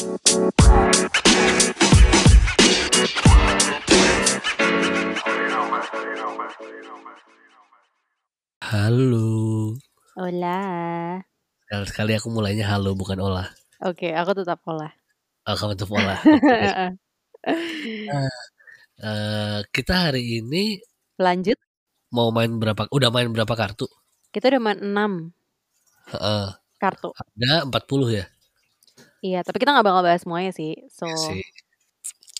Halo. Hola. Sekali-sekali aku mulainya halo bukan olah. Oke, aku tetap olah. Oh, kamu tetap olah. Heeh. Nah, eee, kita hari ini Lanjut. mau main berapa udah main berapa kartu? Kita udah main 6 Heeh. kartu. Ada 40 ya? Iya, tapi kita nggak bakal bahas semuanya sih. So, Iya sih.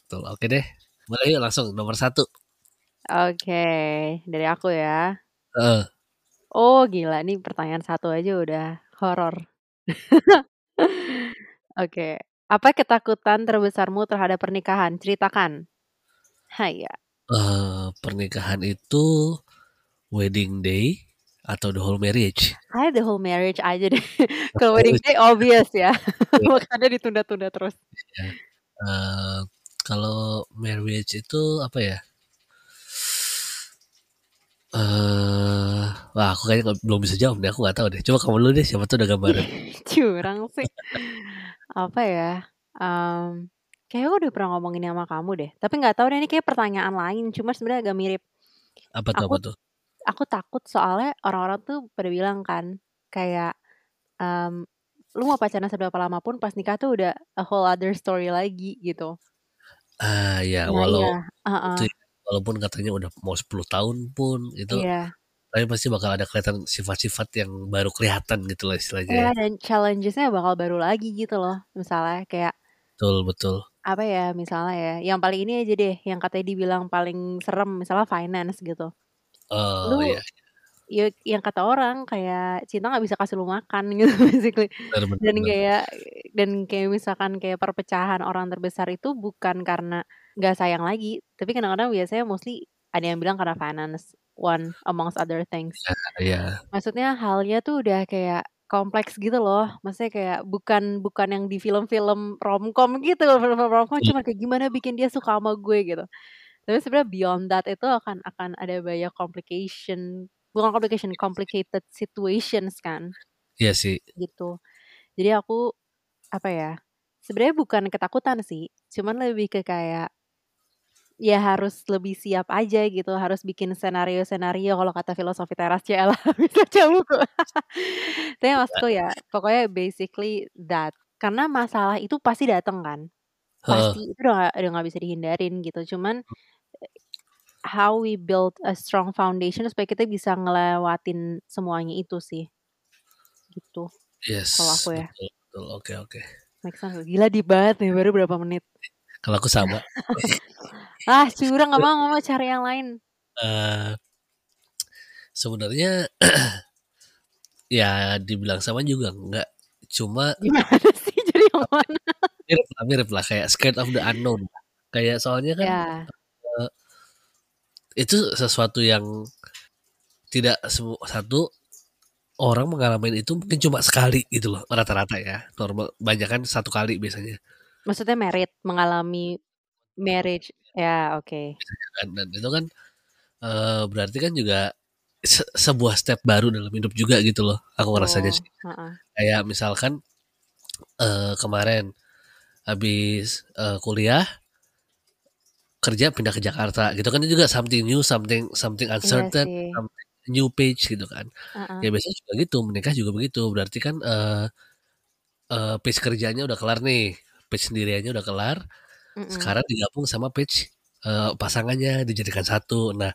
Betul, oke deh. Mulai yuk langsung nomor 1. oke, dari aku ya. Heeh. Oh, gila nih pertanyaan satu aja udah horor. Oke, apa ketakutan terbesarmu terhadap pernikahan? Ceritakan. Haya. Eee, pernikahan itu wedding day atau the whole marriage? Kayak the whole marriage aja deh. Kalau wedding day obvious ya. Makanya ditunda-tunda terus. Iya. Eee, kalau marriage itu apa ya? Eee, wah aku kayaknya belum bisa jawab deh, aku nggak tahu deh. Coba kamu dulu deh, siapa tuh udah gambaran. Curang sih. Apa ya? Mmm, kayaknya aku udah pernah ngomongin sama kamu deh. Tapi nggak tahu deh ini kayak pertanyaan lain, cuma sebenarnya agak mirip. Apa tuh Aku apa tuh? Aku takut soalnya orang-orang tuh pada bilang kan kayak, mmm, lu mau pacaran seberapa lama pun pas nikah tuh udah a whole other story lagi gitu. Ah, ya Nah walau iya, heeh. itu ya, walaupun katanya udah mau 10 tahun pun itu Iya. tapi pasti bakal ada kelihatan sifat-sifat yang baru kelihatan gitu lah istilahnya Iya, ya. dan challenges-nya bakal baru lagi gitu loh. Misalnya kayak Betul betul. apa ya, misalnya ya, yang paling ini aja deh, yang katanya dibilang paling serem, misalnya finance gitu. Oh, Lu iya. ya yang kata orang kayak cinta nggak bisa kasih lu makan gitu basically. Bener bener Dan kayak dan kayak misalkan kayak perpecahan orang terbesar itu bukan karena nggak sayang lagi, tapi kadang-kadang biasanya mostly ada yang bilang karena finance, one amongst other things. Iya iya. Maksudnya halnya tuh udah kayak kompleks gitu loh. Maksudnya kayak bukan bukan yang di film-film romcom gitu, film-film romcom Iya. cuma kayak gimana bikin dia suka sama gue gitu. Tapi sebenarnya beyond that itu akan akan ada banyak complication, bukan complication, complicated situations kan, Iya sih. gitu. Jadi aku apa ya, sebenarnya bukan ketakutan sih, cuman lebih ke kayak ya harus lebih siap aja gitu, harus bikin senario-senario kalau kata filosofi teras cialah bisa baca buku. Tapi maksudku ya, pokoknya basically that. Karena masalah itu pasti datang kan. Pasti, itu udah nggak udah nggak bisa dihindarin gitu. Cuman how we build a strong foundation supaya kita bisa ngelewatin semuanya itu sih. Gitu. Yes, Kalau aku ya. betul betul. Oke oke. Make sense nggak? Gila deep banget nih, baru berapa menit. Kalau aku sama. Ah, curang nggak mau mau cari yang lain. Eee, sebenarnya ya dibilang sama juga enggak. Cuma Gimana yang mana? mirip lah mirip lah kayak scared of the unknown. Kayak soalnya kan, Ya. eee, itu sesuatu yang tidak satu orang mengalami itu mungkin cuma sekali gitu loh rata-rata ya. Normal banyakan satu kali biasanya. Maksudnya married, mengalami marriage. Ya, oke. Kan dan itu kan, eee, berarti kan juga se sebuah step baru dalam hidup juga gitu loh, aku ngerasanya Oh, sih. heeh. Kayak misalkan, eee, kemarin habis, eee, kuliah kerja pindah ke Jakarta gitu kan itu juga something new, something something Iya uncertain, sih. something new page gitu kan. Heeh. Ya biasanya juga gitu, menikah juga begitu. Berarti kan, eee eee, page kerjanya udah kelar nih, page sendiriannya udah kelar, Mhm. sekarang digabung sama page, eee, pasangannya dijadikan satu. Nah,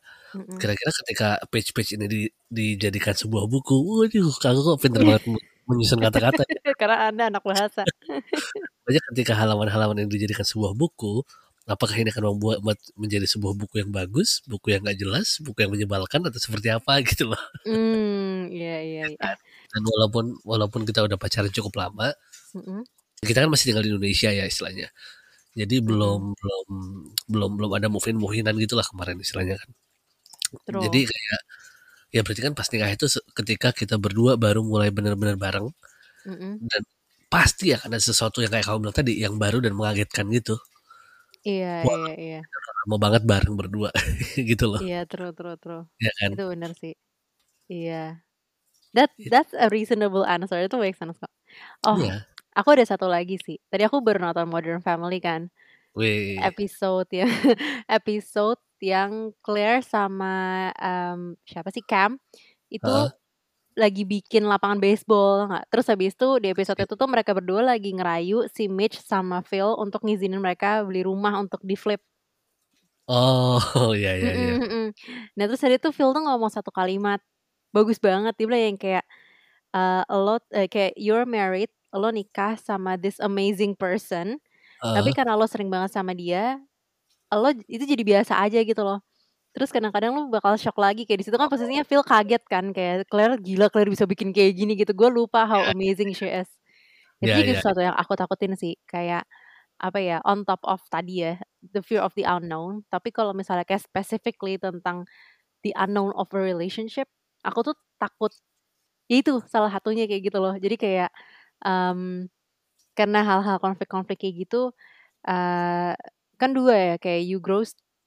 kira-kira ketika page-page ini di dijadikan sebuah buku, waduh Kakak kok pinter banget me menyusun kata-kata. Karena Anda anak bahasa. Pokoknya ketika halaman-halaman yang dijadikan sebuah buku, apakah ini akan membuat buat menjadi sebuah buku yang bagus, buku yang nggak jelas, buku yang menyebalkan atau seperti apa gitu loh. Mmm, iya iya Ya iya. kan. Dan walaupun walaupun kita udah pacaran cukup lama, Mhm. kita kan masih tinggal di Indonesia ya istilahnya. Jadi belum belum belum belum ada move in move in-an gitulah kemarin istilahnya kan. Jadi True. kayak ya berarti kan pas nikah itu ketika kita berdua baru mulai benar-benar bareng Mhm. dan pasti akan ada sesuatu yang kayak kamu bilang tadi, yang baru dan mengagetkan gitu. Iya Wah, iya iya. lama banget bareng berdua gitu loh. Iya, true true true. Iya kan? Itu bener sih. Iya. That It that's a reasonable answer, itu make sense kok. Oh, Iya. Aku ada satu lagi sih. Tadi aku baru nonton Modern Family kan. Wih. Episode yang episode yang Claire sama um, siapa sih Cam itu Heeh. lagi bikin lapangan baseball nggak? Terus habis itu di episode itu tuh mereka berdua lagi ngerayu si Mitch sama Phil untuk ngizinin mereka beli rumah untuk di flip. Oh, iya iya iya. Mm-mm, mm-mm. Nah terus tadi tuh Phil tuh ngomong satu kalimat bagus banget dia bilang yang kayak uh, lo eh, kayak you're married lo nikah sama this amazing person tapi Heeh. karena lo sering banget sama dia lo itu jadi biasa aja gitu loh. Terus kadang-kadang lo bakal shock lagi kayak di situ kan posisinya Phil kaget kan kayak Claire gila Claire bisa bikin kayak gini gitu. Gue lupa how amazing she is. Itu Iya juga iya. sesuatu yang aku takutin sih kayak apa ya on top of tadi ya the fear of the unknown. Tapi kalau misalnya kayak specifically tentang the unknown of a relationship aku tuh takut ya itu salah satunya kayak gitu loh. Jadi kayak um, karena hal-hal konflik-konflik kayak gitu uh, kan dua ya kayak you grow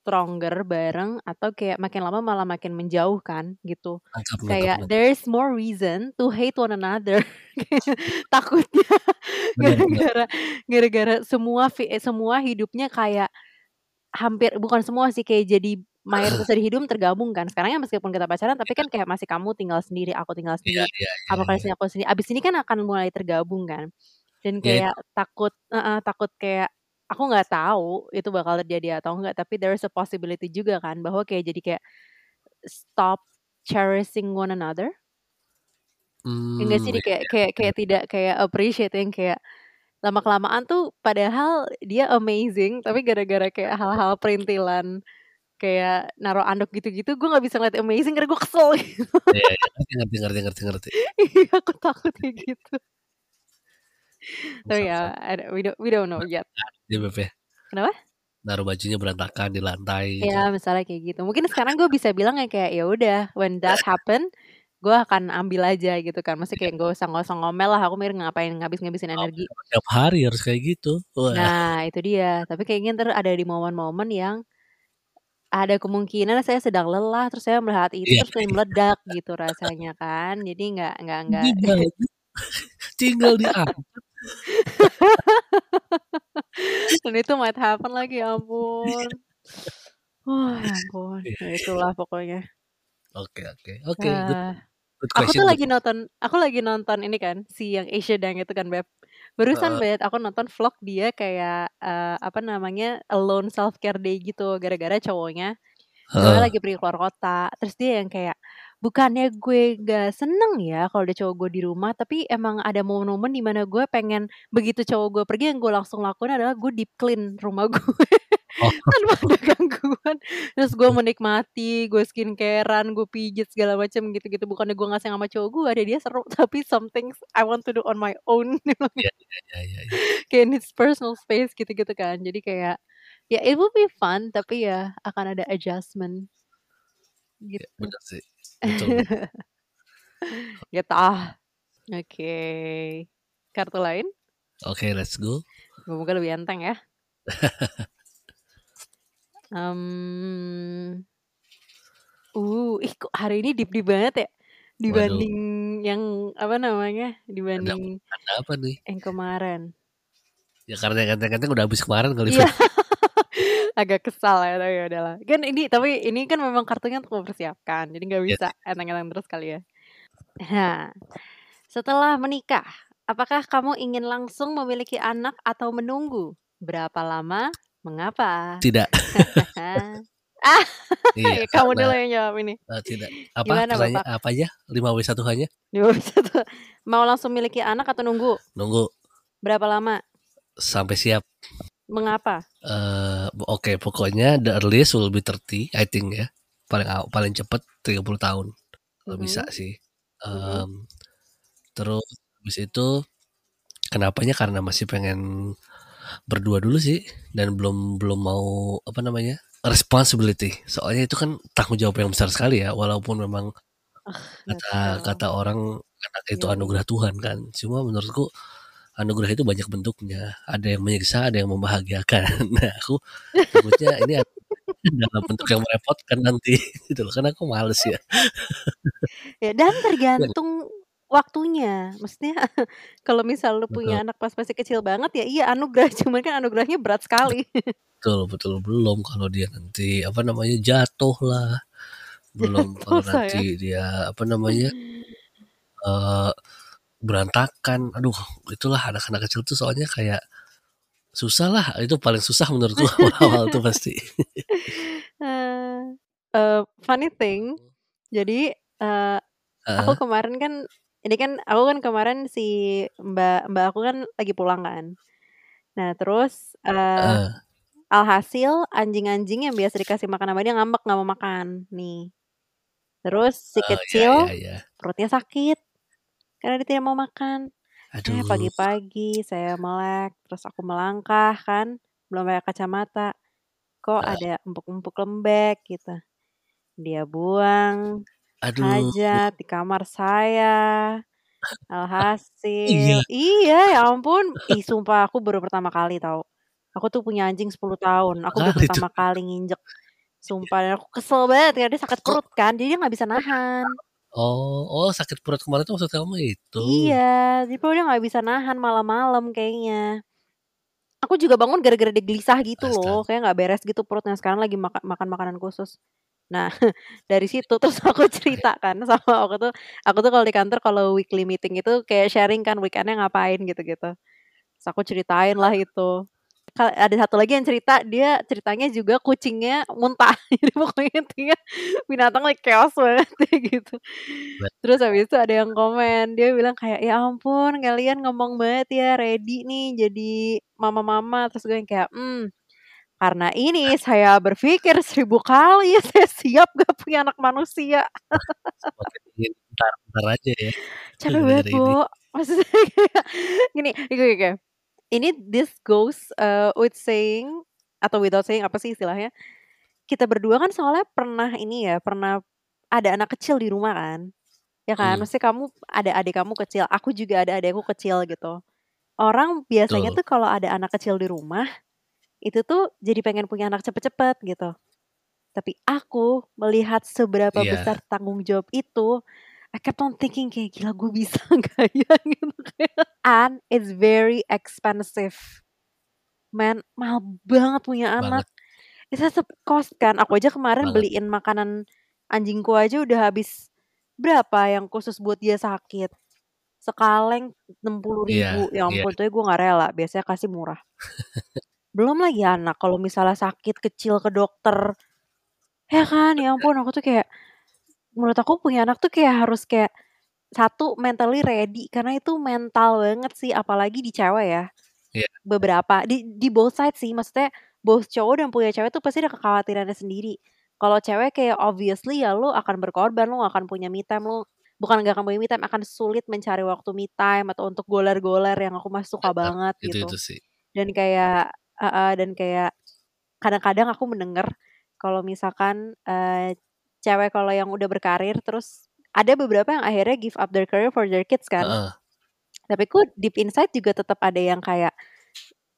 stronger bareng atau kayak makin lama malah makin menjauh kan gitu Mantap kayak mantap. there's more reason to hate one another takutnya gara-gara gara-gara semua eh, semua hidupnya kayak hampir bukan semua sih kayak jadi mayoritas dari hidup tergabung kan sekarang ya meskipun kita pacaran tapi kan kayak masih kamu tinggal sendiri aku tinggal Iya sendiri iya apa iya. kali iya. sini aku sendiri abis ini kan akan mulai tergabung kan dan Ya kayak takut eh, eh, takut kayak aku nggak tahu itu bakal terjadi atau enggak tapi there is a possibility juga kan bahwa kayak jadi kayak stop cherishing one another enggak sih Hmm, Di iya kayak iya. kayak kayak tidak kayak appreciate yang kayak lama kelamaan tuh padahal dia amazing tapi gara-gara kayak hal-hal perintilan kayak naruh anduk gitu-gitu gue nggak bisa ngeliat amazing karena gue kesel gitu. Iya. Ngerti ngerti ngerti ngerti ngerti. Iya, aku takut kayak gitu Bisa ya don't- we don't we don't know yet Beb ya. kenapa Naruh bajunya berantakan di lantai gitu. ya misalnya kayak gitu mungkin sekarang gue bisa bilang ya kayak ya udah when that happen gue akan ambil aja gitu kan masih kayak gak usah usah ngomel lah aku mikir ngapain ngabis ngabisin energi Tiap hari harus kayak gitu. Wah. nah itu dia tapi kayaknya ntar ada di momen-momen yang ada kemungkinan saya sedang lelah terus saya melihat itu Iya. terus saya meledak gitu rasanya kan jadi nggak nggak nggak baju tinggal diangkat. dan itu might happen lagi ya ampun wah ya ampun ya itulah pokoknya Oke oke oke. Good aku question. tuh Good. lagi nonton aku lagi nonton ini kan si yang Asia Dang itu kan beb barusan beb aku nonton vlog dia kayak eh, apa namanya alone self care day gitu gara-gara cowoknya cowoknya Heeh. lagi pergi keluar kota terus dia yang kayak bukannya gue gak seneng ya kalau ada cowok gue di rumah tapi emang ada momen-momen di mana gue pengen begitu cowok gue pergi yang gue langsung lakuin adalah gue deep clean rumah gue Oh. tanpa ada gangguan terus gue menikmati gue skincarean gue pijit segala macam gitu-gitu bukannya gue ngasih sama cowok gue ada dia seru tapi some things I want to do on my own iya iya iya. iya. kayak needs personal space gitu-gitu kan jadi kayak ya it will be fun tapi ya akan ada adjustment Iya, gitu benar sih. Betul. gitu ah oke kartu lain Oke, let's go. semoga lebih enteng ya um, uh ih kok hari ini deep deep banget ya Waduh. dibanding yang apa namanya Ada dibanding ada apa nih? yang kemarin Ya karena ganteng-ganteng udah habis kemarin kali iya. Agak kesal ya tapi ya udahlah kan ini tapi ini kan memang kartunya untuk mempersiapkan jadi nggak bisa sih. enteng-enteng terus kali ya nah setelah menikah apakah kamu ingin langsung memiliki anak atau menunggu berapa lama mengapa Tidak. ah Iya, ya, kamu karena dulu yang jawab ini eh, tidak. Apa gimana pertanyaan bapak apa aja? 5W1 hanya? Dua, satu. mau langsung miliki anak atau nunggu Nunggu berapa lama sampai siap. Mengapa Eh oke, pokoknya the earliest will be 30, I think ya. Paling paling cepat 30 tahun. Kalau bisa Mhm, sih. mhm. Em, terus habis itu kenapanya karena masih pengen berdua dulu sih dan belum belum mau apa namanya? responsibility. Soalnya itu kan tanggung jawab yang besar sekali ya walaupun memang ah kata kata orang anak itu Iya. anugerah Tuhan kan. Cuma menurutku anugerah itu banyak bentuknya. Ada yang menyiksa, ada yang membahagiakan. Nah, aku takutnya ini dalam bentuk yang merepotkan nanti gitu loh. Karena aku males ya. ya dan Dan tergantung waktunya. Maksudnya kalau misal lu punya Betul. anak pas masih kecil banget ya iya anugerah, cuman kan anugerahnya berat sekali. Betul betul, belum kalau dia nanti, apa namanya, jatuh lah, belum kalau nanti dia, apa namanya eee, berantakan. Aduh, itulah anak-anak kecil tuh soalnya kayak susah lah, itu paling susah menurutku awal-awal tuh pasti. Eee, eee, funny thing, jadi, eee, aku Heeh. kemarin kan ini kan aku kan kemarin si mbak mbak aku kan lagi pulang kan. Nah terus, eee, Heeh. alhasil anjing-anjing yang biasa dikasih makan sama dia ngambek nggak mau makan, nih. Terus si Oh, ya kecil ya ya. perutnya sakit, karena dia tidak mau makan. Eh, Aduh. pagi-pagi saya melek, terus aku melangkah kan, belum pakai kacamata, kok Heeh. ada empuk-empuk lembek gitu. Dia buang Aduh. hajat di kamar saya. Iya. Alhasil iya, ya ampun, ih sumpah aku baru pertama kali tahu. Aku tuh punya anjing 10 tahun, aku baru Kali pertama kali nginjek. Sumpah dan aku kesel banget ya, dia sakit Kok perut kan, jadi dia nggak bisa nahan. Oh oh sakit perut kemarin tuh maksud kamu itu? Iya, jadi dia nggak bisa nahan malam-malam kayaknya. Aku juga bangun gara-gara dia gelisah gitu loh, Astaga. kayak nggak beres gitu perutnya, sekarang lagi maka makan makanan khusus. Nah, dari situ terus aku cerita kan sama aku tuh aku tuh kalau di kantor kalau weekly meeting itu kayak sharing kan weekend-nya ngapain gitu-gitu. Terus aku ceritain lah itu. Ada satu lagi yang cerita, dia ceritanya juga kucingnya muntah. Jadi pokoknya intinya binatang lagi chaos banget gitu. Terus habis itu ada yang komen, dia bilang kayak, "Ya ampun kalian ngomong banget ya ready nih jadi mama-mama." Terus gue yang kayak, "Mmm, karena ini saya berpikir 1000 kali saya siap gak punya anak manusia." Semakin ingin entar-entar aja ya, Capek banget. Bu. Maksudnya kayak gini, oke, ini this goes, eee, with saying atau without saying apa sih istilahnya, kita berdua kan soalnya pernah ini ya, pernah ada anak kecil di rumah kan, ya kan? Mmm. Maksudnya kamu ada adik kamu kecil, aku juga ada adikku kecil gitu. Orang biasanya Betul. tuh kalau ada anak kecil di rumah, itu tuh jadi pengen punya anak cepet-cepet gitu. Tapi aku melihat seberapa besar Iya. tanggung jawab itu, I kept on thinking kayak, "Gila gue bisa nggak ya?" Gitu kayak and it's very expensive. Men, mahal banget punya Banget. anak. Itu tetep cost kan, aku aja kemarin Banget. beliin makanan anjingku aja udah habis berapa yang khusus buat dia sakit, sekaleng Iya 60.000 ya iya. ampun itu aja gue nggak rela, biasanya kasih murah. Belum lagi anak, kalau misalnya sakit kecil ke dokter, ya kan, ya ampun aku tuh kayak menurut aku punya anak tuh kayak harus kayak, satu mentally ready karena itu mental banget sih apalagi di cewek ya. Iya. Beberapa di di both side sih, maksudnya both cowok dan punya cewek tuh pasti ada kekhawatirannya sendiri. Kalau cewek kayak obviously ya lu akan berkorban, lu nggak akan punya me time, lu bukan nggak akan punya me time, akan sulit mencari waktu me time atau untuk goler-goler yang aku mah suka banget itu gitu. itu sih. Dan kayak heeh, dan kayak kadang-kadang aku mendengar kalau misalkan, eee, cewek kalau yang udah berkarir terus ada beberapa yang akhirnya give up their career for their kids kan. Heeh. Tapi ku deep inside juga tetap ada yang kayak,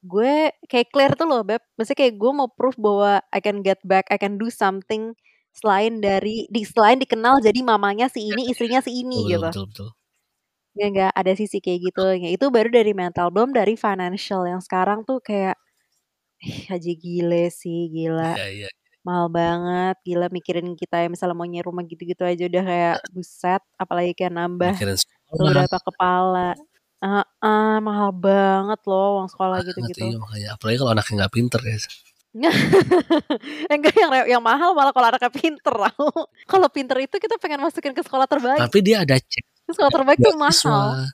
gue kayak clear tuh loh, Beb, maksudnya kayak gue mau proof bahwa I can get back, I can do something selain dari di selain dikenal jadi mamanya si ini, istrinya si ini betul gitu. betul betul. Ya nggak, ada sisi kayak gitunya, itu baru dari mental, belum dari financial yang sekarang tuh kayak, ih haji gile sih, gila. Iya iya. Mahal banget, gila mikirin kita yang misalnya mau nyewa rumah gitu-gitu aja udah kayak buset, apalagi kayak nambah beberapa kepala. Heeh, mahal banget loh uang sekolah gitu-gitu. iya makanya, apalagi kalau anaknya nggak pinter ya. Enggak yang yang mahal malah kalau anaknya pinter tahu. Kalau pinter itu kita pengen masukin ke sekolah terbaik. Tapi dia ada cek Sekolah terbaik tuh beasiswa. mahal.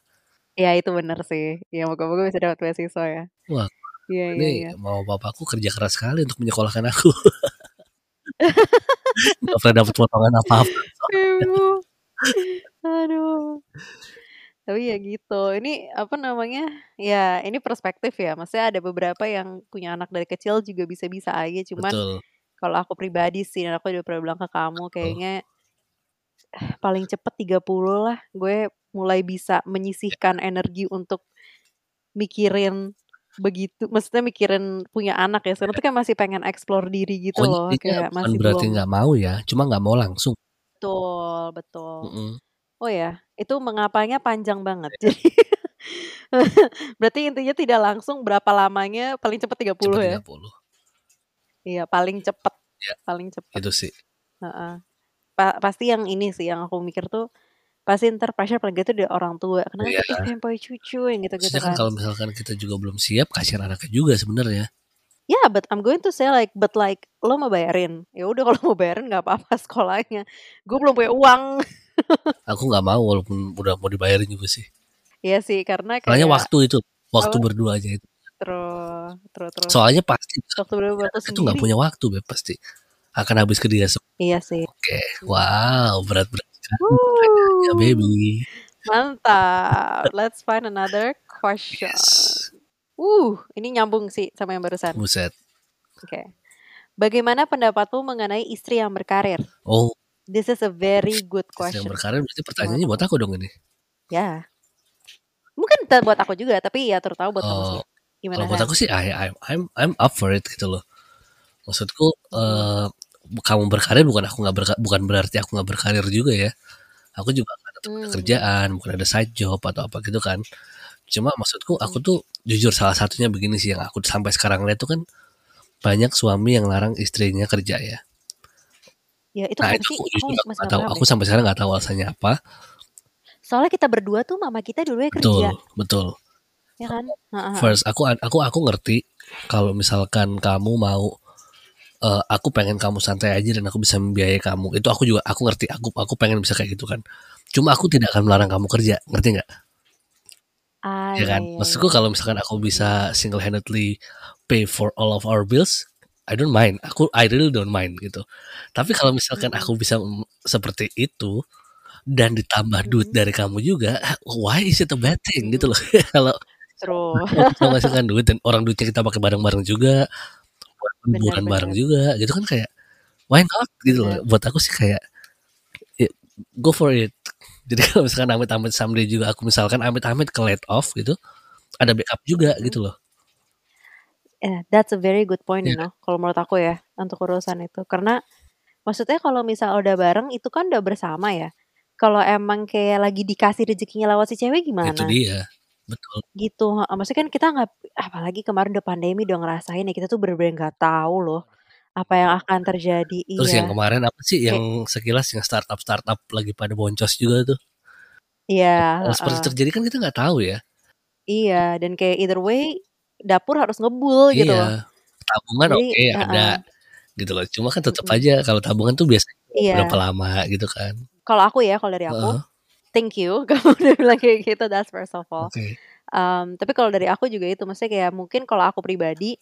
Iya itu bener sih, ya moga-moga bisa dapat beasiswa ya. Wah, Iya iya ini iya. mama papaku kerja keras sekali untuk menyekolahkan aku. Nggak pernah dapet potongan apa-apa. Aduh. Tapi ya gitu, ini apa namanya, ya ini perspektif ya, maksudnya ada beberapa yang punya anak dari kecil juga bisa-bisa aja, cuman kalau aku pribadi sih dan aku juga pernah bilang ke kamu kayaknya paling cepet 30 lah, gue mulai bisa menyisihkan energi untuk mikirin begitu, maksudnya mikirin punya anak ya, sekarang Iya. tuh kan masih pengen explore diri gitu Pokoknya loh, kayak bukan masih berarti nggak mau ya, cuma nggak mau langsung. Betul betul. Mhm. Oh ya? Itu mengapanya panjang banget. Jadi berarti intinya tidak langsung berapa lamanya, paling cepat 30 Cepet ya? 30. Iya, paling cepet Ya, paling cepet. itu sih. Heeh. Pa pasti yang ini sih, yang aku mikir tuh, pasti entar pressure paling tuh dari orang tua, karena kita pengen punya cucu, yang gitu-gitu Maksudnya kan kalau misalkan kita juga belum siap, kasihan anaknya juga sebenarnya. Yeah, but I'm going to say like, but like, lo mau bayarin? Ya udah kalau mau bayarin nggak apa-apa sekolahnya. Gue belum punya uang. Aku nggak mau walaupun udah mau dibayarin juga sih. Iya sih, karena Soalnya kayak waktu itu, waktu apa? berdua aja itu. Terus, terus, terus. Soalnya pasti Waktu berdua itu nggak sendiri. punya waktu, Beb, pasti. Akan habis ke dia. Iya sih. Oke, wow, berat-berat sekali Wuh, baby. mantap. Let's find another question. Yes. Uh, ini nyambung sih sama yang barusan. Buset. Oke. Bagaimana pendapatmu mengenai istri yang berkarir? Oh, This is a very good istri yang question. berkarir berarti pertanyaannya buat aku. dong ini. Ya. Mungkin buat aku juga, tapi ya terutama buat kamu sih. Oh, Gimana kalau buat aku sih, I, I, I'm, I'm up for it gitu loh. Maksudku, Hmm. Kamu berkarir bukan aku nggak berka- bukan berarti aku nggak berkarir juga ya. Aku juga ada Hmm. kerjaan, bukan ada side job atau apa gitu kan. Cuma maksudku, aku tuh jujur salah satunya begini sih yang aku sampai sekarang lihat tuh kan banyak suami yang larang istrinya kerja ya. Ya itu Nah itu aku Aku jujur aku nggak tahu. Aku sampai sekarang nggak tahu alasannya apa. Soalnya kita berdua tuh mama kita dulunya Betul, kerja, betul. ya kan? First, aku aku aku ngerti kalau misalkan kamu mau eh, aku pengen kamu santai aja dan aku bisa membiayai kamu. Itu aku juga aku ngerti. Aku aku pengen bisa kayak gitu kan. Cuma aku tidak akan melarang kamu kerja, ngerti nggak? Ah, Ya iya, kan? iya, Maksudku iya. kalau misalkan aku bisa single handedly pay for all of our bills, I don't mind. Aku I really don't mind gitu. Tapi kalau misalkan aku bisa seperti itu dan ditambah duit dari kamu juga, why is it a bad thing gitu loh? Kalau True. kita menghasilkan duit dan orang duitnya kita pakai bareng-bareng juga, liburan bareng juga, gitu kan kayak why not gitu loh. benar. Buat aku sih kayak ya, go for it. Jadi kalau misalkan amit-amit someday juga aku misalkan amit-amit ke let off gitu, ada backup juga Mm-mm. gitu loh. Eh, that's a very good point, Iya you kan? know, kalau menurut aku ya, untuk urusan itu. Karena maksudnya kalau misal udah bareng itu kan udah bersama ya. Kalau emang kayak lagi dikasih rezekinya lewat si cewek Itu gimana? dia. Betul. Gitu, heeh. Maksudnya kan kita nggak apalagi kemarin udah pandemi udah ngerasain ya, kita tuh bener-bener nggak tahu loh apa yang akan terjadi. Terus yang Iya. kemarin apa sih Kayak yang sekilas yang startup-startup lagi pada boncos juga tuh. iya, Hal seperti heeh. terjadi kan kita nggak tahu ya. Iya, dan kayak either way dapur harus ngebul gitu loh. Iya. Tabungan Jadi oke ada heeh. gitu loh. Cuma kan tetap Mm-mm. aja kalau tabungan tuh biasanya berapa Iya. lama gitu kan. Kalau aku ya, kalau dari aku, Heeh. Thank you kamu udah bilang kayak gitu, that's first of all. Oke. Um, tapi kalau dari aku juga itu, maksudnya kayak mungkin kalau aku pribadi,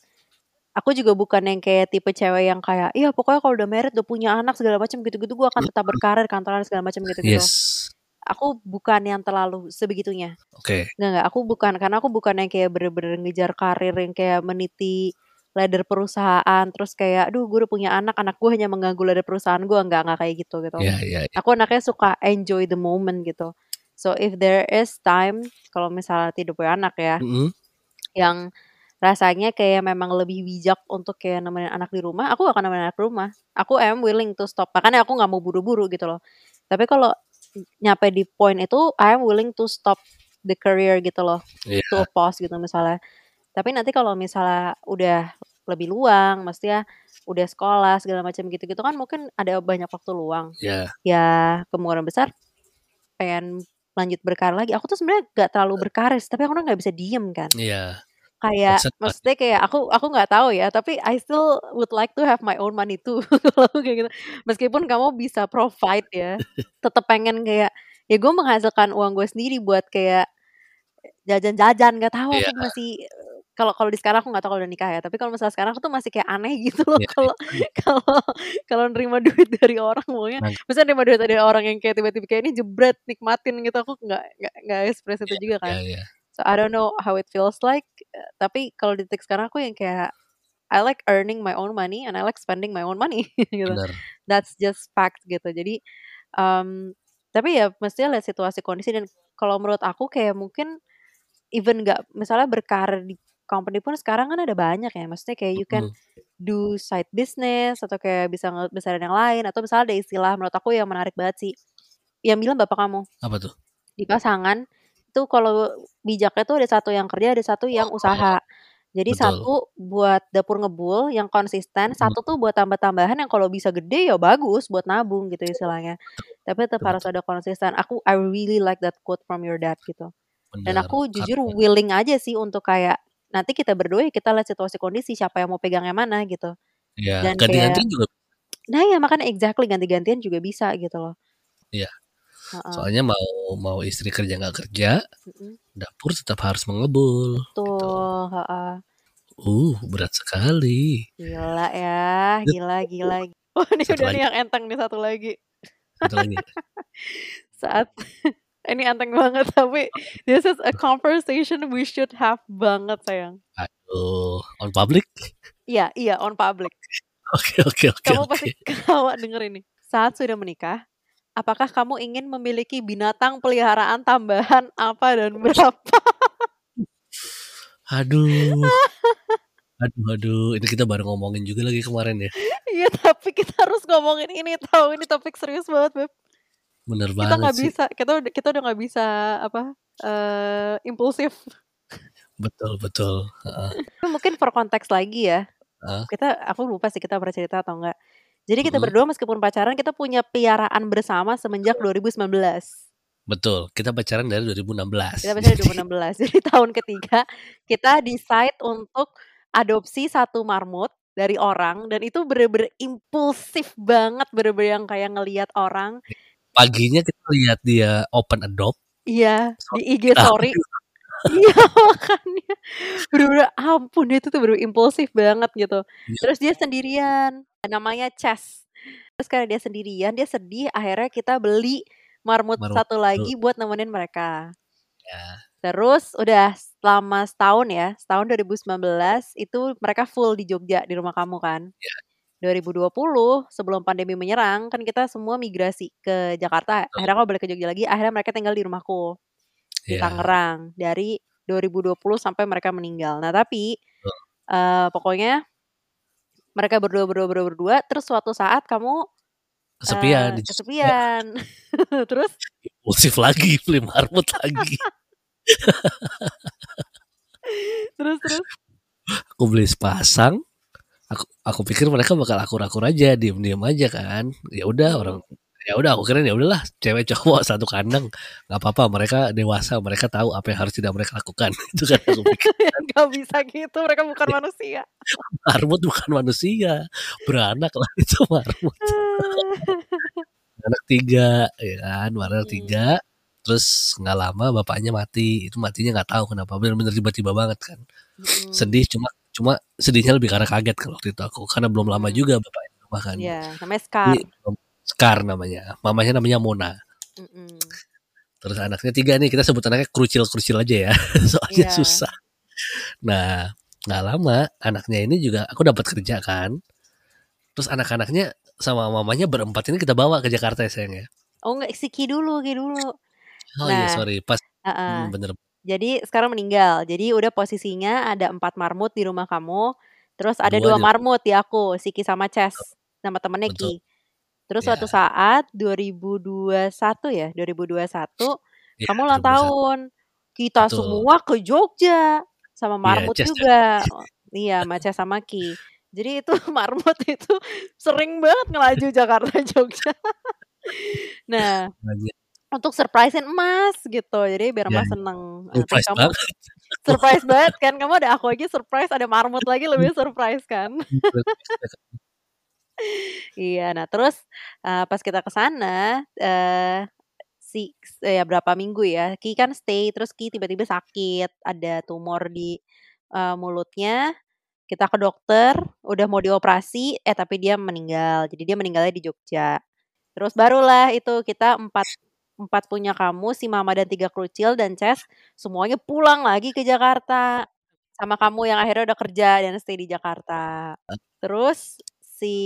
aku juga bukan yang kayak tipe cewek yang kayak, iya pokoknya kalau udah married, udah punya anak segala macam gitu-gitu, gue akan tetap berkarir kantoran segala macam gitu-gitu. Yes. Aku bukan yang terlalu sebegitunya. Oke. Nggak nggak, aku bukan karena aku bukan yang kayak bener-bener ngejar karir yang kayak meniti ladder perusahaan terus kayak aduh gue udah punya anak anak gue hanya mengganggu ladder perusahaan gue nggak nggak kayak gitu gitu Ya, ya, ya. aku anaknya suka enjoy the moment gitu so if there is time kalau misalnya tidak punya anak ya Mm-mm. yang rasanya kayak memang lebih bijak untuk kayak nemenin anak di rumah aku akan nemenin anak di rumah aku am willing to stop makanya aku nggak mau buru-buru gitu loh tapi kalau nyampe di point itu I am willing to stop the career gitu loh Iya. to pause gitu misalnya tapi nanti kalau misalnya udah lebih luang mesti ya udah sekolah segala macam gitu-gitu kan mungkin ada banyak waktu luang Ya. ya kemungkinan besar pengen lanjut berkarir lagi aku tuh sebenarnya gak terlalu berkarir tapi aku nggak bisa diem kan Iya. kayak Maksud- maksudnya kayak aku aku nggak tahu ya tapi I still would like to have my own money too kalau kayak gitu meskipun kamu bisa provide ya tetap pengen kayak ya gue menghasilkan uang gue sendiri buat kayak jajan-jajan nggak tahu Iya. aku masih kalau kalau di sekarang aku nggak tahu kalau udah nikah ya tapi kalau misalnya sekarang aku tuh masih kayak aneh gitu loh Iya, kalau kalau kalau nerima duit dari orang pokoknya Nah. misalnya nerima duit dari orang yang kayak tiba-tiba kayak ini jebret nikmatin gitu aku nggak nggak nggak express itu juga kan Ya, ya. So I don't know how it feels like. eh, Tapi kalau di titik sekarang aku yang kayak I like earning my own money and I like spending my own money gitu. Benar. That's just fact gitu. Jadi um, tapi ya mestinya lihat situasi kondisi dan kalau menurut aku kayak mungkin even nggak misalnya berkarir di company pun sekarang kan ada banyak ya. Maksudnya kayak you can do side business atau kayak bisa ngebesarin yang lain atau misalnya ada istilah menurut aku yang menarik banget sih yang bilang bapak kamu. Apa tuh? Di pasangan itu kalau bijaknya tuh ada satu yang kerja, ada satu yang Oh, usaha. Jadi betul. satu buat dapur ngebul yang konsisten, satu tuh buat tambah-tambahan yang kalau bisa gede ya bagus buat nabung gitu istilahnya. Tapi tetap Betul, harus ada konsisten. Aku I really like that quote from your dad gitu. Dan aku jujur willing aja sih untuk kayak nanti kita berdua ya kita lihat situasi kondisi siapa yang mau pegang yang mana gitu. Iya, Dan kayak ganti-gantian juga Nah ya makanya exactly ganti-gantian juga bisa gitu loh. Iya. Soalnya mau mau istri kerja nggak kerja, Mhm. dapur tetap harus mengebul gitu. Betul, heeh. Uh, berat sekali. Gila ya, gila gila. Oh ini Satu udah lagi. nih yang enteng nih satu lagi. Satu lagi. Saat ini enteng banget tapi this is a conversation we should have banget sayang. Aduh, on public? Iya, iya on public. Oke, oke, oke, Kamu pasti ketawa denger ini. Saat sudah menikah, apakah kamu ingin memiliki binatang peliharaan tambahan apa dan berapa? Aduh. Aduh, aduh, ini kita baru ngomongin juga lagi kemarin ya. Iya, tapi kita harus ngomongin ini tahu ini topik serius banget, Beb. Bener Kita banget nggak sih. bisa, kita udah kita udah nggak bisa apa eh impulsif. Betul, betul. Heeh. Mungkin for konteks lagi ya. Heeh. Kita aku lupa sih kita pernah cerita atau enggak. Jadi kita Mhm. berdua meskipun pacaran kita punya peliharaan bersama semenjak 2019. Betul, kita pacaran dari 2016. Kita pacaran Jadi 2016. Jadi tahun ketiga kita decide untuk adopsi satu marmut dari orang dan itu bener-bener impulsif banget, bener-bener yang kayak ngelihat orang paginya kita lihat dia open adopt. iya, So di IG story. Iya, makanya bener-bener ampun itu tuh bener impulsif banget gitu. Iya. Terus dia sendirian, namanya Chess. Terus karena dia sendirian, dia sedih, akhirnya kita beli marmut Marmut satu lagi buat nemenin mereka. Ya. Terus udah selama setahun ya, setahun 2019 itu mereka full di Jogja di rumah kamu kan. Iya. 2020 sebelum pandemi menyerang kan kita semua migrasi ke Jakarta. Akhirnya aku balik ke Jogja lagi, akhirnya mereka tinggal di rumahku di Iya. Tangerang dari 2020 sampai mereka meninggal. Nah, tapi eh pokoknya mereka berdua berdua berdua berdua terus suatu saat kamu Kesepian Jogja. kesepian. terus Impulsif lagi beli marmut lagi. terus terus Aku beli sepasang. Aku aku pikir mereka bakal akur-akur aja, diem-diem aja kan. Ya udah orang ya udah aku kira ya udahlah cewek cowok satu kandang nggak apa-apa mereka dewasa mereka tahu apa yang harus tidak mereka lakukan itu kan aku pikir Gak bisa gitu, mereka bukan manusia. marmut bukan manusia beranak lah itu marmut anak tiga ya kan anak Hmm. tiga terus nggak lama bapaknya mati itu matinya nggak tahu kenapa benar-benar tiba-tiba banget kan Hmm. sedih cuma cuma sedihnya lebih karena kaget kalau waktu itu aku karena belum lama Hmm. juga bapaknya di rumah kan Iya, namanya Scar. Jadi, Scar namanya mamanya namanya Mona Mm-mm. terus anaknya tiga nih kita sebut anaknya kerucil-kerucil aja ya soalnya Iya. susah nah nggak lama anaknya ini juga aku dapat kerja kan terus anak-anaknya sama mamanya berempat ini kita bawa ke Jakarta ya sayang ya Oh enggak, si Ki dulu, Ki dulu. oh iya Nah, sorry pas heeh. hmm, bener Jadi sekarang meninggal. Jadi udah posisinya ada empat marmut di rumah kamu. Terus ada dua dua marmut di aku, si Ki sama Chess sama temennya betul Ki. Terus suatu ya saat 2021 ya, 2021 ya kamu ulang 2021 tahun. Kita betul semua ke Jogja sama iya marmut Ces juga. Oh, Iya, sama Chess sama Ki. Jadi itu marmut itu sering banget ngelaju Jakarta Jogja. Nah, Lagi. Untuk surprisein Emas gitu. Jadi biar ya Emas seneng. Nah, surprise kamu banget surprise banget kan. Kamu ada aku aja surprise, ada marmut lagi lebih surprise kan. Iya, nah terus eh, pas kita ke sana eh si eh, ya berapa minggu ya. Ki kan stay terus Ki tiba-tiba sakit, ada tumor di eh, mulutnya. Kita ke dokter, udah mau dioperasi, eh tapi dia meninggal. Jadi dia meninggalnya di Jogja. Terus barulah itu kita empat empat punya kamu, si Mama dan tiga kerucil dan Ces semuanya pulang lagi ke Jakarta. Sama kamu yang akhirnya udah kerja dan stay di Jakarta. Terus si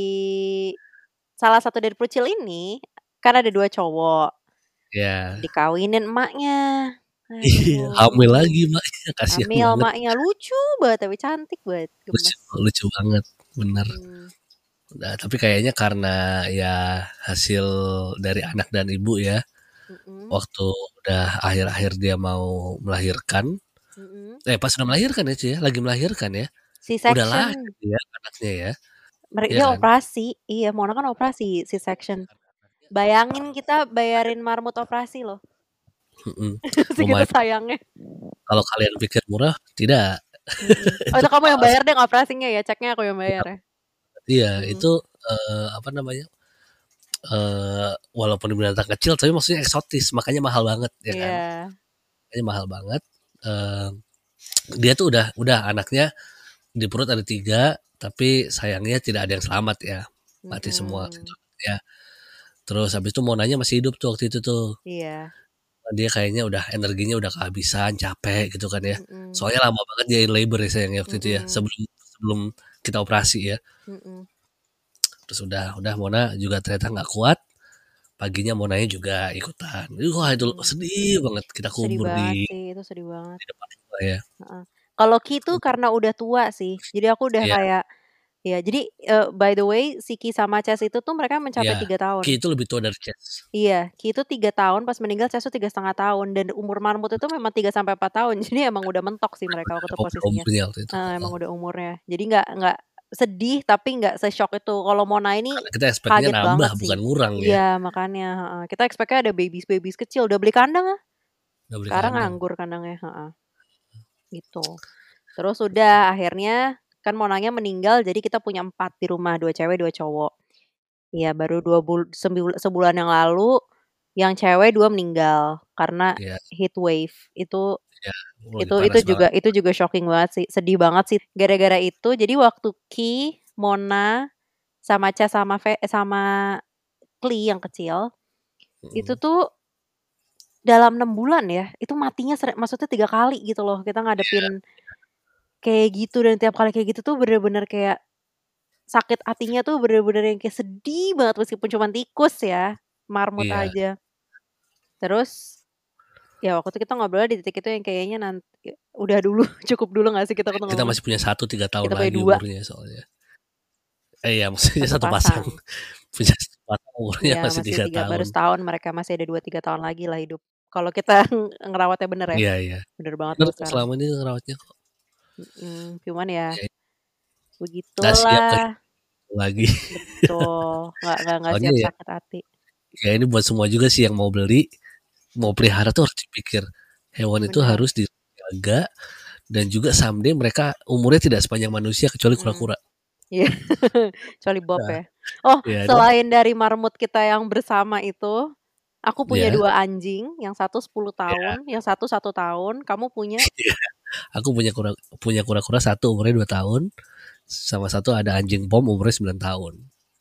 salah satu dari kerucil ini kan ada dua cowok. Ya dikawinin emaknya. Iya, hamil lagi maknya kasihan hamil emaknya lucu banget tapi cantik banget, lucu lucu banget bener. Hmm. Nah, tapi kayaknya karena ya hasil dari anak dan ibu ya Mhm. Waktu udah akhir-akhir dia mau melahirkan Mhm. eh, pas udah melahirkan ya, Ci, ya? Lagi melahirkan ya? Udah lahir dia anaknya ya? Mere Iya dia kan? operasi. Iya, Mona kan operasi C-section. Bayangin kita bayarin marmut operasi loh. Mhm. Segitu sayangnya. Kalau kalian pikir murah, tidak. Mhm. Oh, itu kamu yang bayar deh operasinya ya, ceknya aku yang bayar ya? Iya, Mhm. itu, eee, apa namanya, eee, walaupun binatang kecil tapi maksudnya eksotis, makanya mahal banget ya kan? Iya. Makanya mahal banget, eee, dia tuh udah udah anaknya di perut ada 3, tapi sayangnya tidak ada yang selamat ya, mati semua gitu ya. Terus habis itu Monanya masih hidup tuh waktu itu tuh. Iya. Dia kayaknya udah energinya udah kehabisan, capek gitu kan ya. Mhm. Soalnya lama banget dia in labor ya sayangnya waktu itu ya, sebelum sebelum kita operasi ya. Mhm. Terus udah udah Mona juga ternyata nggak kuat, paginya Monanya juga ikutan. Wah itu Mhm. sedih banget kita Sedih kubur banget di sih, itu sedih banget. di depan rumah ya. Kalau Ki tuh karena udah tua sih, jadi aku udah Iya. kayak ya jadi, eee, by the way si Ki sama Ces itu tuh mereka mencapai Iya, 3 tahun. Ki itu lebih tua dari Ces. Iya, Ki itu 3 tahun, pas meninggal Ces tuh 3,5 tahun dan umur marmut itu memang 3 sampai 4 tahun. Jadi emang udah mentok sih mereka waktu itu posisinya. Umurnya waktu itu, Heeh, emang udah umurnya. Jadi nggak nggak sedih tapi nggak se-syok itu. Kalau Mona ini Karena kita expect-nya nambah banget sih. bukan ngurang ya. Iya, makanya. Kita expect-nya ada babies-babies kecil, udah beli kandang ah. Udah beli Sekarang kandang. nganggur kandangnya, heeh. Gitu. Terus udah akhirnya kan Monanya meninggal jadi kita punya 4 di rumah, 2 cewek, 2 cowok. Iya, baru 2 bul sebulan yang lalu yang cewek 2 meninggal karena Iya. heat wave. Itu Iya, wah itu itu juga banget. itu juga shocking banget sih, sedih banget sih. Gara-gara itu jadi waktu Ki, Mona, sama Ces sama Ve sama Kli yang kecil, itu Mhm. tuh dalam 6 bulan ya, itu matinya maksudnya 3 kali gitu loh. Kita ngadepin kayak gitu dan tiap kali kayak gitu tuh bener-bener kayak sakit hatinya tuh bener-bener yang kayak sedih banget meskipun cuman tikus ya, marmut Iya. aja. Terus ya waktu itu kita ngobrolnya di titik itu yang kayaknya nanti udah dulu, cukup dulu nggak sih kita tuh Kita masih punya 1 3 tahun Kita lagi 2. umurnya soalnya. Eh, iya maksudnya 1 1 pasang. pasang. Punya 1 pasang umurnya Iya, masih masih 3 3 baru tahun. setahun mereka, masih ada 2, 3 tahun lagi lah hidup. Kalau kita ngerawatnya bener ya. Iya iya. Bener banget Bener selama ini ngerawatnya kok. Mhm, cuman ya siap begitulah. kehilangan lagi. Betul, nggak nggak siap ya sakit hati. ya ini buat semua juga sih yang mau beli, mau pelihara tuh harus dipikir, hewan itu Bener. harus dijaga dan juga someday mereka umurnya tidak sepanjang manusia kecuali Mhm. kura-kura. Iya, kecuali Bob Nah, ya. Oh, dan selain dari marmut kita yang bersama itu, aku punya Iya. 2 anjing, yang satu 10 Iya. tahun, yang satu 1 tahun. Kamu punya? Iya. Aku punya kura punya kura-kura 1 umurnya 2 tahun, sama 1 ada anjing pom umurnya 9 tahun.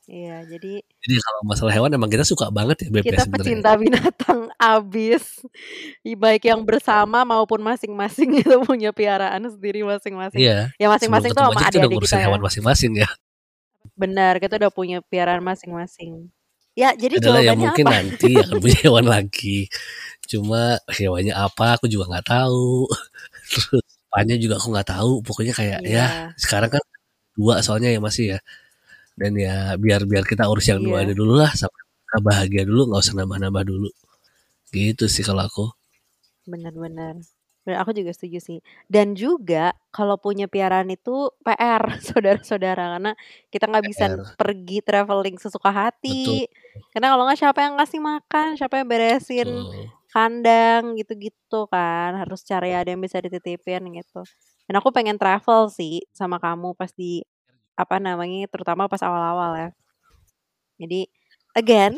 Iya, jadi Jadi kalau masalah hewan emang kita suka banget ya BP kita sebenarnya. pecinta binatang abis. Baik yang bersama maupun masing-masing itu punya piaraan sendiri masing-masing. Iya, Ya masing-masing tuh sama adik-adik kita ya. hewan masing-masing ya. Benar, kita udah punya piaraan masing-masing. Ya, jadi Adalah yang jawabannya mungkin apa? nanti akan punya hewan lagi. Cuma hewannya apa aku juga nggak tahu. Terus apanya juga aku nggak tahu. Pokoknya kayak ya Iya. sekarang kan 2 soalnya ya masih ya. Dan ya biar biar kita urus yang 2 Iya. aja dulu lah sampai bahagia dulu, nggak usah nambah-nambah dulu. Gitu sih kalau aku. Bener, aku juga setuju sih. Dan juga kalau punya piaraan itu PR saudara-saudara, karena kita nggak bisa PR. pergi traveling sesuka Betul. hati. Karena kalau nggak siapa yang ngasih makan, siapa yang beresin Betul. kandang gitu-gitu kan. Harus cari ada yang bisa dititipin gitu. Dan aku pengen travel sih sama kamu pas di apa namanya, terutama pas awal-awal ya. Jadi again,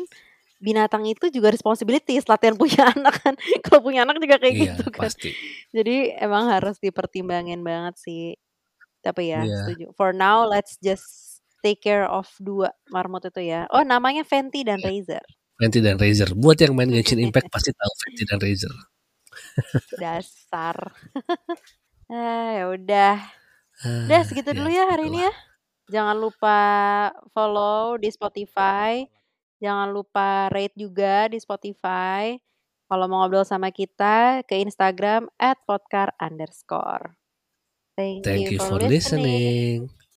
binatang itu juga responsibilities latihan punya anak kan. Kalau punya anak juga kayak Iya, gitu kan. pasti. Jadi emang harus dipertimbangin banget sih. Tapi ya Iya. setuju. For now let's just take care of 2 marmut itu ya. Oh, namanya Fenty dan Iya. Razer. Fenty dan Razer. Buat yang main Genshin Impact pasti tahu Fenty dan Razer. Dasar. ah, ya udah. Udah Ah, segitu ya dulu ya hari ini ya. Jangan lupa follow di Spotify. Jangan lupa rate juga di Spotify. Kalau mau ngobrol sama kita ke Instagram @podcar_. Thank Thank you you for for listening. listening.